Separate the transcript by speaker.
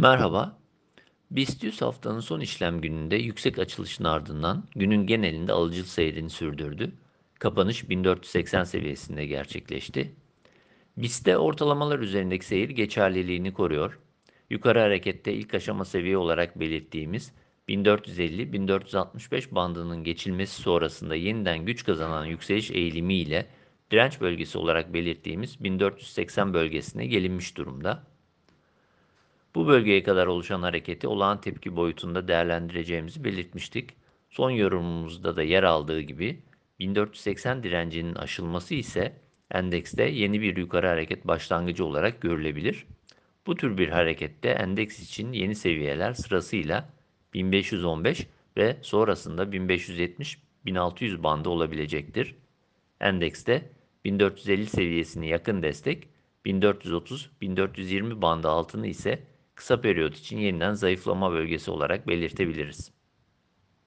Speaker 1: Merhaba. BIST 100 haftanın son işlem gününde yüksek açılışın ardından günün genelinde alıcılı seyrini sürdürdü. Kapanış 1480 seviyesinde gerçekleşti. BIST'te ortalamalar üzerindeki seyir geçerliliğini koruyor. Yukarı harekette ilk aşama seviye olarak belirttiğimiz 1450-1465 bandının geçilmesi sonrasında yeniden güç kazanan yükseliş eğilimi ile direnç bölgesi olarak belirttiğimiz 1480 bölgesine gelinmiş durumda. Bu bölgeye kadar oluşan hareketi olağan tepki boyutunda değerlendireceğimizi belirtmiştik. Son yorumumuzda da yer aldığı gibi 1480 direncinin aşılması ise endekste yeni bir yukarı hareket başlangıcı olarak görülebilir. Bu tür bir harekette endeks için yeni seviyeler sırasıyla 1515 ve sonrasında 1570-1600 bandı olabilecektir. Endekste 1450 seviyesine yakın destek, 1430-1420 bandı altını ise kısa periyot için yeniden zayıflama bölgesi olarak belirtebiliriz.